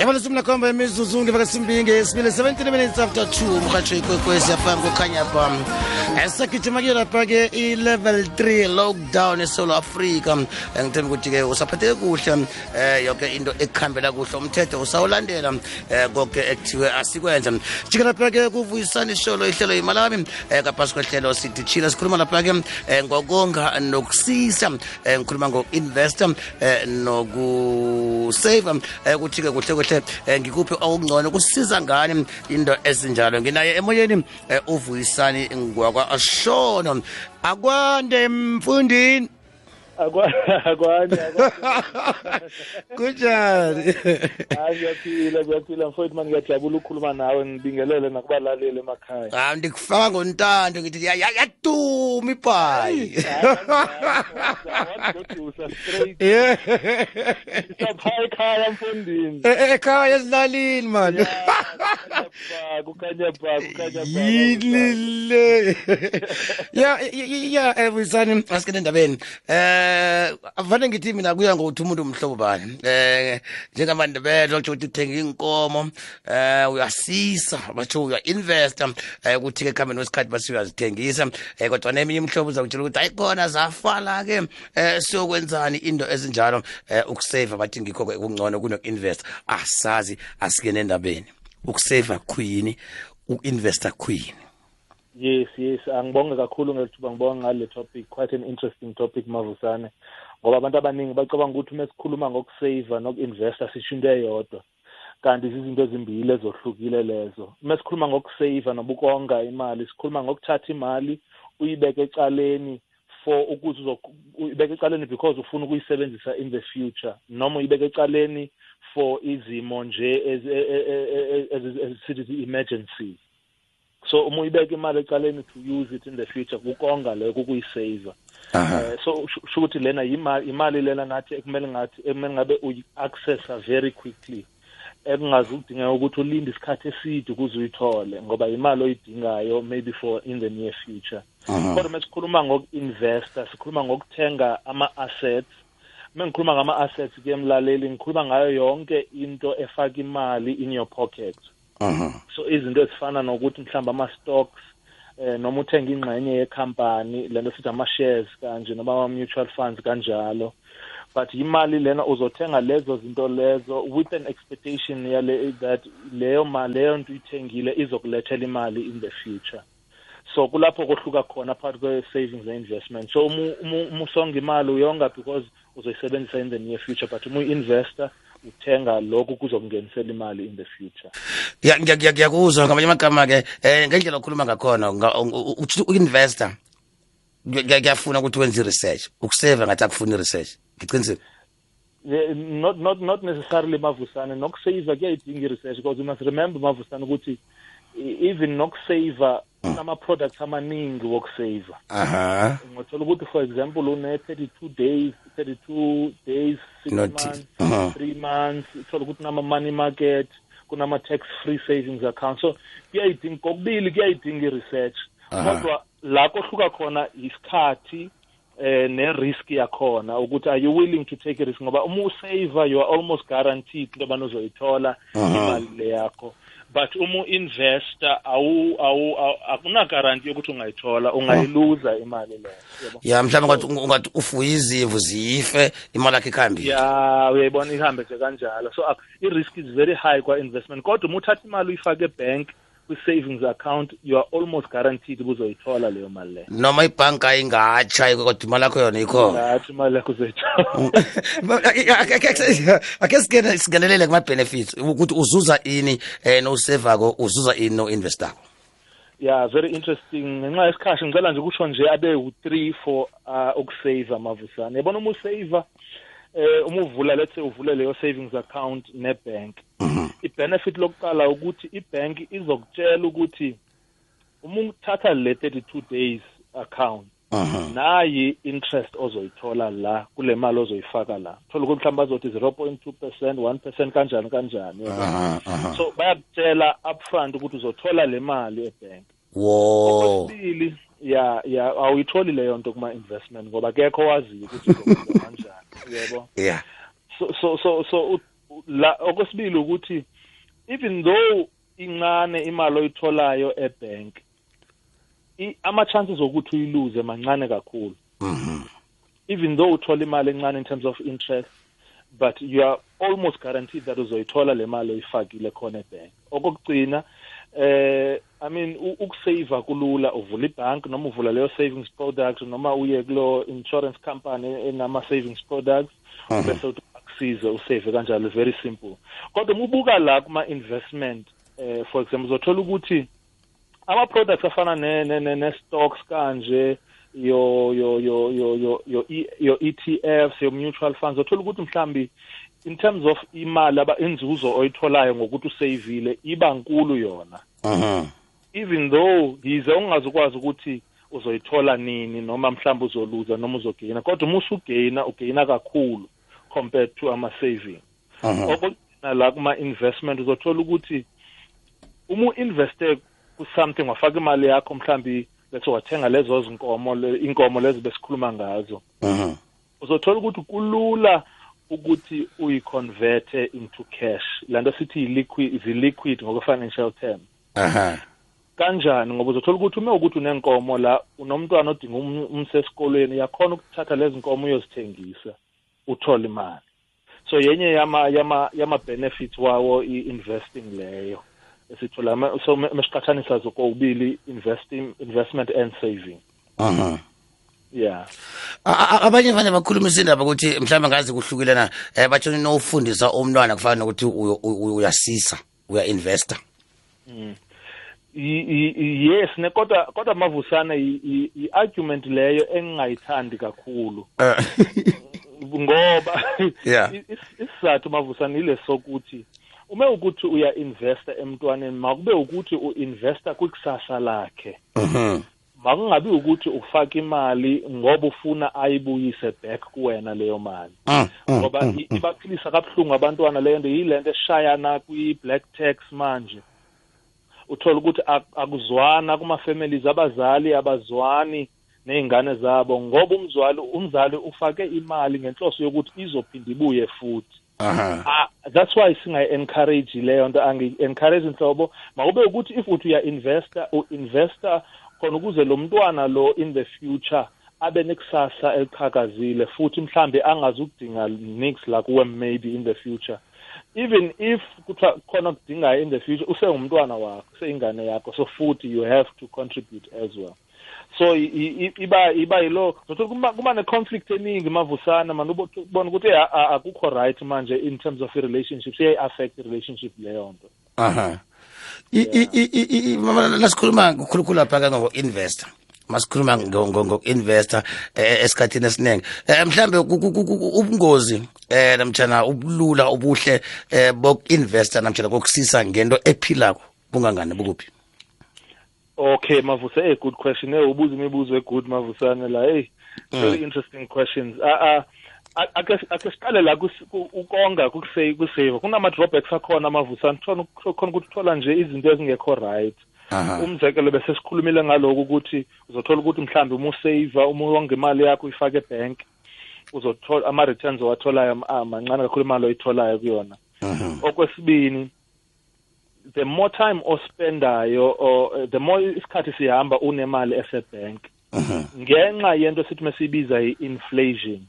ebalesumi nakhomba imizuzunge vakasimbinge sibile 17 minutes after 2 mrhatsho ikwekwesi yafam kukhanya pam pha esagijima ke i-level 3 lockdown esouth africa ngithemba ukuthi-ke usaphatheke kuhle um yonke into ekuhambela kuhle. Umthetho usawulandela um konke ekuthiwe asikwenze jike lapha-ke kuvuyisana isholo ihlelo yimalami um ngaphasi kwehlelo sithi chila sikhuluma lapha-ke um ngokonga nokusisa um ngikhuluma ngoku-investa um nokusave um ukuthi-ke kuhle kuhle um ngikuphi okungcono kusiza ngani into ezinjalo nginaye emoyeni uvuyisani ngwakwa-shono akwande mfundini. Akwani kunjani hayi ngiyaphila ngiyaphila mfowethu mani ngiyajabula ukukhuluma nawe ngibingelele nakubalaleli emakhaya hayi ndikufaka ngontando ngithi ya- ya- yaduma ibhayi wadodusa straight Yeah. sapha ekhaya mfondini E- e- ekhaya ezilalini mani kukhanya ba kukhanya ba yilile ya ya- ya eh, Vuyisani asikene endabeni eh avane ngithi mina kuya ngokuthi umuntu umhlobo bani? Eh njengamandebele ukuthi uthenga inkomo eh uyasisa batho uya investor eh ukuthi ke khambeni wesikhathi basi uyazithengisa. Eh kodwa neminye imhlobo uzakutshela ukuthi ayikhona zafala ke eh siyokwenzani into ezinjalo? Eh ukusave bathi ngikho ke kungcono kuno-invest. Asazi asikene endabeni ukusave kuyini uku-investor kuyini yes yes angibonge kakhulu ngethuba ngibonga ngale topic quite an interesting topic mavusane ngoba abantu abaningi bacabanga ukuthi uma sikhuluma ngokusave noku-investa sisho into eyodwa kanti zizinto ezimbili ezohlukile lezo uma sikhuluma ngokusave nobukonga imali sikhuluma ngokuthatha imali uyibeke ecaleni for ukuthi uyibeke ecaleni because ufuna ukuyisebenzisa in the future noma uyibeke ecaleni for izimo nje ezi- e- e- e- e- ezi- ezisithi zi-emergencies so uma uyibeka imali ecaleni to use it in the future kukonga leyo kukuyisava aha. Eh, so kusho kusho ukuthi lena yimali imali lena nathi ekumele ngathi ekumele ngabe uyi-accessa very quickly ekungaze kudingeka ukuthi ulinde isikhathi eside ukuze uyithole ngoba imali oyidingayo maybe for in the near future. Aha. Kodwa uma sikhuluma ngoku-investa sikhuluma ngokuthenga ama-assets uma ngikhuluma ngama-assets ke mlaleli ngikhuluma ngayo yonke into efaka imali in your pocket. aha so izinto ezifana nokuthi mhlawumbe ama-stocks eh noma uthenga ingxenye yekhampani lento sithi ama-shares kanje noma ama-mutual funds kanjalo. But imali lena uzothenga lezo zinto lezo with an expectation yale that leyo mali leyo nto uyithengile izokulethela imali in the future. So kulapho kohluka khona phakathi kwe-savings ne-investment. So uma uma- uma usonga imali uyonga because uzoyisebenzisa in the near future but uma uyi-investor uthenga lokhu kuzokungenisela imali in the future. Ya- ngiya- ngiya- ngiyakuzwa ngamanye amagama-ke um ngendlela okhuluma ngakhona nga- u- u- uthi u-investor ngiya- ngiyafuna ukuthi wenze i-research ukuseva ngathi akufuni i-research ngiqinisile? Yeah, not not not necessarily mavusane nokusave kuyayidinga i-research because you must remember mavusane ukuthi e- even nokusave kunama-products amaningi wokusave aha. Ngothola ukuthi for example une-thirty-two days thirty-two days six Not- months uh-huh. three months uthola ukuthi kunama-money market kunama-tax free savings account. So kuyayidinga kokubili kuyayidinga i-research. Aha. kodwa la kohluka khona isikhathi eh ne-risk yakhona ukuthi are you willing to take a risk? Ngoba uma usave you are almost guaranteed into abani uzoyithola Aha. imali le yakho. But uma u-investor awu awu awu- akuna guarantee yokuthi ungayithola ungayiluza imali leyo. Yabo ya mhlawumbe ungathi ungathi ufuye izimvu zife imali yakho ikhambile. Ya uyayibona ihambe nje kanjalo. So ak- i-risk is very high kwa-investment. Kodwa uma uthatha imali uyifake ebank kwi-savings account you are almost guaranteed ubuzoyithola leyo mali leyo. Noma ibhanka ingatsha kodwa imali yakho yona ikhona ngathi imali yakho uzoyithola. Ake singene singenelele kuma-benefits ukuthi uzuza ini um nosevako uzuza ini no-investako. Ya very interesting. Ngenxa yesikhathi ngicela nje ukusho nje abe u-three for uh, ukusave amavusane yabona uma usave eh uma uvula let's say uvule leyo savings account nebank i-benefit lokuqala ukuthi ibank izokutshela ukuthi uma uthatha le 32 days account nayi interest ozoyithola la kule mali ozoyifaka la. Thola ukuthi mhlawumbe bazothi 0.2 percent 1 percent kanjani kanjani so bayakutshela upfront ukuthi uzothola le mali ebank. Wo okwesibili ya ya awuyitholi leyo nto kuma investment ngoba kekho waziyo ukuthi kanjani yebo yeah. So so so so la okwesibili ukuthi even though incane imali oyitholayo ebank ama-chances okuthi uyiluze mancane kakhulu. Mhm. Even though uthola imali encane in terms of interest but you are almost guaranteed that uzoyithola le mali oyifakile khona ebank. Okokugcina eh i mean ukusave kulula uvula ibhank noma uvula leyo savings product noma uye kulo insurance company enama savings products bese ukusiza usave kanjalo very simple. Kodwa uma ubuka la kuma investment eh for example uzothola ukuthi ama products afana ne ne ne stocks kanje yo yo yo yo yo yo yo ETFs yo mutual funds uthola ukuthi mhlambi in terms of imali aba inzuzo oyitholayo ngokuthi usavile iba nkulu yona. Mhm even though yize ungazukwazi ukuthi uzoyithola nini noma mhlawumbe uzoluza noma uzogaina kodwa uma usugaina ugaina kakhulu. Compared to ama saving. Okugcina la kuma investment uzothola ukuthi uma uinveste ku something wafaka imali yakho mhlambi lethe wathenga lezo zinkomo inkomo lezi besikhuluma ngazo uzothola ukuthi kulula ukuthi uyiconverte into cash. Lanto sithi liquid liquid ngokwe financial term. Aha. Kanjani? Ngoba uzothola ukuthi uma ukuthi unenkomo la unomntwana odinga umsesikolweni yakhona ukuthatha lezi nkomo uyozithengisa. Uthole imali. So yenye yama yama yama benefits wawo i-investing leyo. Esithola so mesiqathanisa zokubili investing investment and saving. Aha. Yeah. Abanye vane bakhulumisa indaba ukuthi mhlawumbe ngazi kuhlukilena eh bathi nofundisa umntwana kufana nokuthi uyasisa uya investor yes ne kodwa kodwa mavusana i-argument leyo engingayithandi kakhulu. ngoba isizathu mavusana ile sokuthi uma ukuthi uya-investa emntwaneni makube ukuthi u-investa kwikusasa lakhe. Makungabi ukuthi ufaka imali ngoba ufuna ayibuyise back kuwena leyo mali. Ngoba ibaphilisa kabuhlungu abantwana leyo nto yile nto eshayana kwi-black tax manje. Uthola ukuthi akuzwana kuma-families abazali abazwani. Ney'ngane zabo ngoba umzwali umzali ufake imali ngenhloso yokuthi izophinda ibuye futhi. Aha. That's why singayi-encourage leyo nto angi-encourage nhlobo. Makube ukuthi if uthi uya-investa u-investa khona ukuze lo mntwana lo in the future abe nekusasa eliqhakazile futhi mhlambe angazi ukudinga nix la kuwe maybe in the future. Even if kuthiwa khona okudingayo in the future usengumntwana wakho useyingane yakho so futhi you have to contribute as well. So iba iba yilo zotho kuma kuma ne-conflict eningi mavusana manje ubona ukuthi akukho right manje in terms of i-relationship siyayi-affect i-relationship leyo nto. Aha. Lasikhuluma kukhulukhulu lapha ngo-investor. Masikhuluma ngoku-investor esikhathini esiningi. Um mhlambe ubungozi eh namtjana ubulula obuhle eh boku-investor namtjana kokusisa ngento ephilako bungangani bukuphi? Okay mavuse a good question. Eh ubuza imibuzo egood mavusane la hey very interesting questions. Uh, uh ake siqale la ukonga kusave kusave kunama drawbacks akhona amavusana khona ukuthi uthola nje izinto ezingekho right. Umzekelo bese sikhulumile ngaloko ukuthi uzothola ukuthi mhlambe uma usave uma wonga imali yakho uyifake ebank uzothola ama returns owatholayo mancane kakhulu imali oyitholayo kuyona. Okwesibini the more time ospendayo or the more isikhathi sihamba unemali esebank ngenxa yento esithi mesibiza i-inflation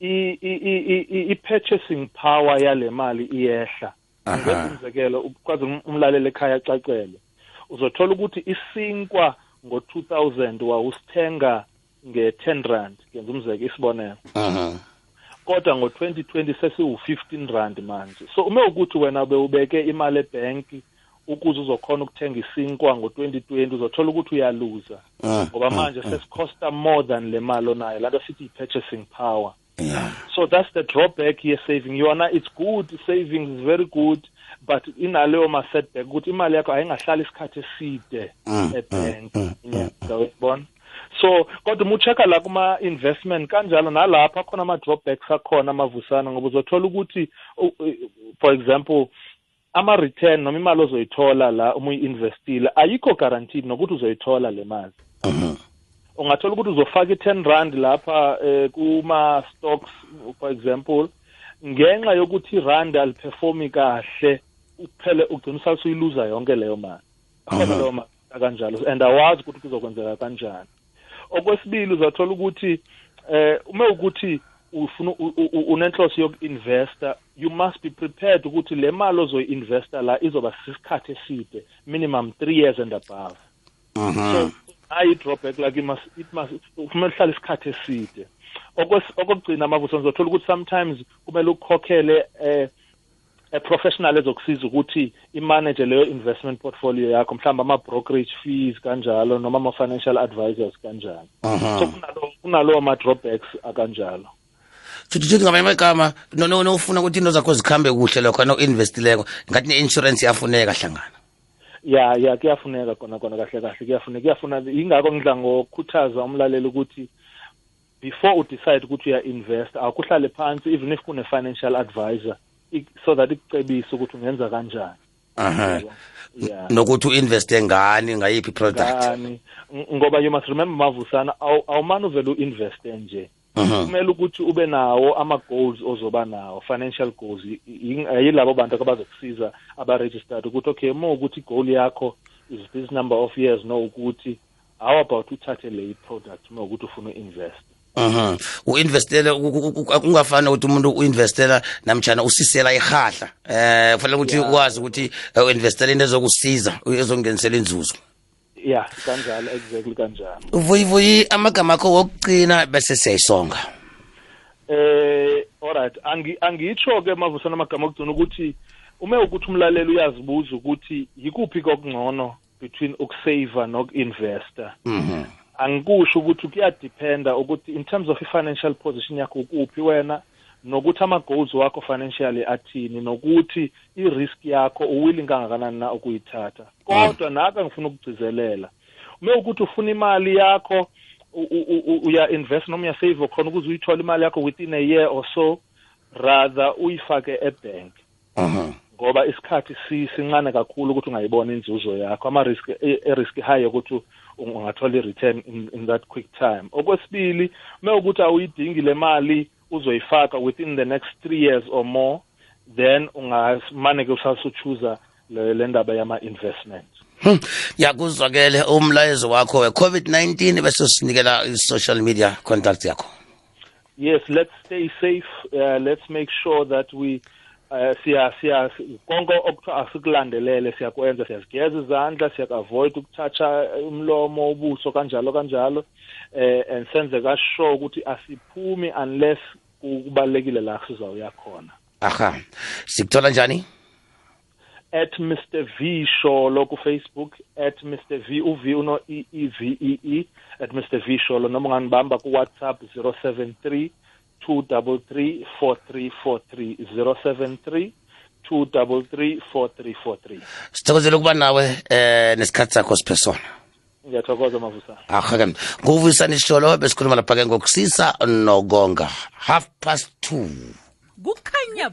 i-purchasing power yale mali iyehla. Ngenza umzekelo ukwazi umlaleli ekhaya acacele. Uzothola ukuthi isinkwa ngo-2000 wawusithenga nge-10 rand. Ngenza umzekelo isibonelo. Kodwa ngo-2020 sesiwu-15 rand manje. So uma ukuthi wena bewubeke imali ebhenki ukuze uzokhona ukuthenga isinkwa ngo-2020 uzothola ukuthi uyaluza. Ngoba manje sesikhosta more than le mali onayo lanto sithi i-purchasing power. Yeah. So that's the drawback ye-saving yona it's good savings is very good but inaleyo ma-setback ukuthi imali yakho ayingahlali isikhathi eside ebhenki. uyabona? So kodwa uma ucheck la kuma investment kanjalo nalapha akhona ama drawbacks akhona amavusana ngoba uzothola ukuthi for example ama return noma imali ozoyithola la uma uyi-investile ayikho guaranteed nokuthi uzoyithola le mali. Ungathola ukuthi uzofaka i-10 rand lapha eh, kuma stocks for example ngenxa yokuthi irandi aliperformi kahle uphele ugcina usale usuyiluza yonke leyo mali. Akhona leyo mali kanjalo. And awazi ukuthi kuzokwenzeka kanjani. Okwesibili uzathola ukuthi eh uma ukuthi ufuna unenhloso yoku-investa you must be prepared ukuthi le mali ozoyi-investa la izoba sisikhathi eside minimum three years and above. So ayi-drawback like it must, it must kumele uhlale isikhathi eside. Okokugcina mavuso ngizothola ukuthi sometimes kumele ukhokhele eh professional ezokusiza ukuthi imanage leyo investment portfolio yakho mhlawumbe ama-brokerage fees kanjalo noma ama-financial advisors kanjalo. So kunalowo ma-drawbacks akanjalo. Futhi futhi ngamanye amagama nofuna ukuthi into zakho zikhambe kuhle lokho no-investileko ngathi ne-insurance iyafuneka hlangana? Ya ya kuyafuneka kona kona kahle kahle kuyafuneka kuyafuna yingakho ngidla ngokukhuthaza umlaleli ukuthi before udecide ukuthi uya-invest akuhlale phansi even if kune-financial advisor. So that ikucebise ukuthi ungenza kanjani. Aha. Nokuthi uinveste ngani ngayiphi product? Ngoba you must remember mavusana awumane uvele uinveste nje. Kumele ukuthi ube nawo ama-goals ozoba nawo financial goals. Yilabo bantu abazokusiza aba-registered ukuthi okay uma ukuthi i-goal yakho is this number of years no ukuthi how about uthathe le product uma ukuthi ufuna u-invest Mhm. Uinvestela ungafana ukuthi umuntu uinvestela namtjana usisela ihahla. Eh kufanele ukuthi ukwazi ukuthi uinvestela into ezokusiza ezongenisela inzuzo. Yeah, kanjalo exactly kanjalo. Uvuyivuyi amagama akho wokugcina bese siyayisonga. Eh alright angi angitsho ke mavusana amagama okugcina ukuthi ume ukuthi umlaleli uyazibuza ukuthi yikuphi kokungcono between ukusave nokuinvesta. Mhm. Angikusho ukuthi kuyadependa ukuthi in terms of i-financial position yakho ukuphi wena nokuthi ama-goals wakho financially athini nokuthi i-risk yakho uwilling kangakanani na ukuyithatha. Kodwa naka ngifuna ukugcizelela. Uma ukuthi ufuna imali yakho uya-invest noma uyasave khona ukuze uyithole imali yakho within a year or so rather uyifake ebank. Ngoba isikhathi sincane kakhulu ukuthi ungayibona inzuzo yakho. Ama-risk e-risk high ukuthi ungathola i-return in, in that quick time. Okwesibili uma ukuthi awuyidingi le mali uzoyifaka within the next three years or more then ungamane-ke usasuchuza le ndaba yama-investment. Hmm. yakuzwakele umlayezo wakho we-covid-19 bese sinikela i-social media contact yakho. Yes let's stay safe uh, let's make sure that we uh, siya siya konke okuthiwa asikulandelele siyakwenza siyazigeza izandla siyak-avoid ukuthatha umlomo ubuso kanjalo kanjalo. Eh and senze kasure ukuthi asiphumi unless kubalekile la sizawuya khona. Aha. Sikuthola njani? At Mr V Sholo ku Facebook at Mr V u V uno E E V E E at Mr V Sholo noma unganibamba ku WhatsApp 073 233 4343 073 233 4343 sithokozela ukuba nawe eh nesikhathi sakho siphesona ngiyathokoza mavusa. Aha ke nguvusani sisholo besikhuluma lapha ke ngokusisa nokonga. Half past 2 kukhanya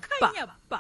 ba.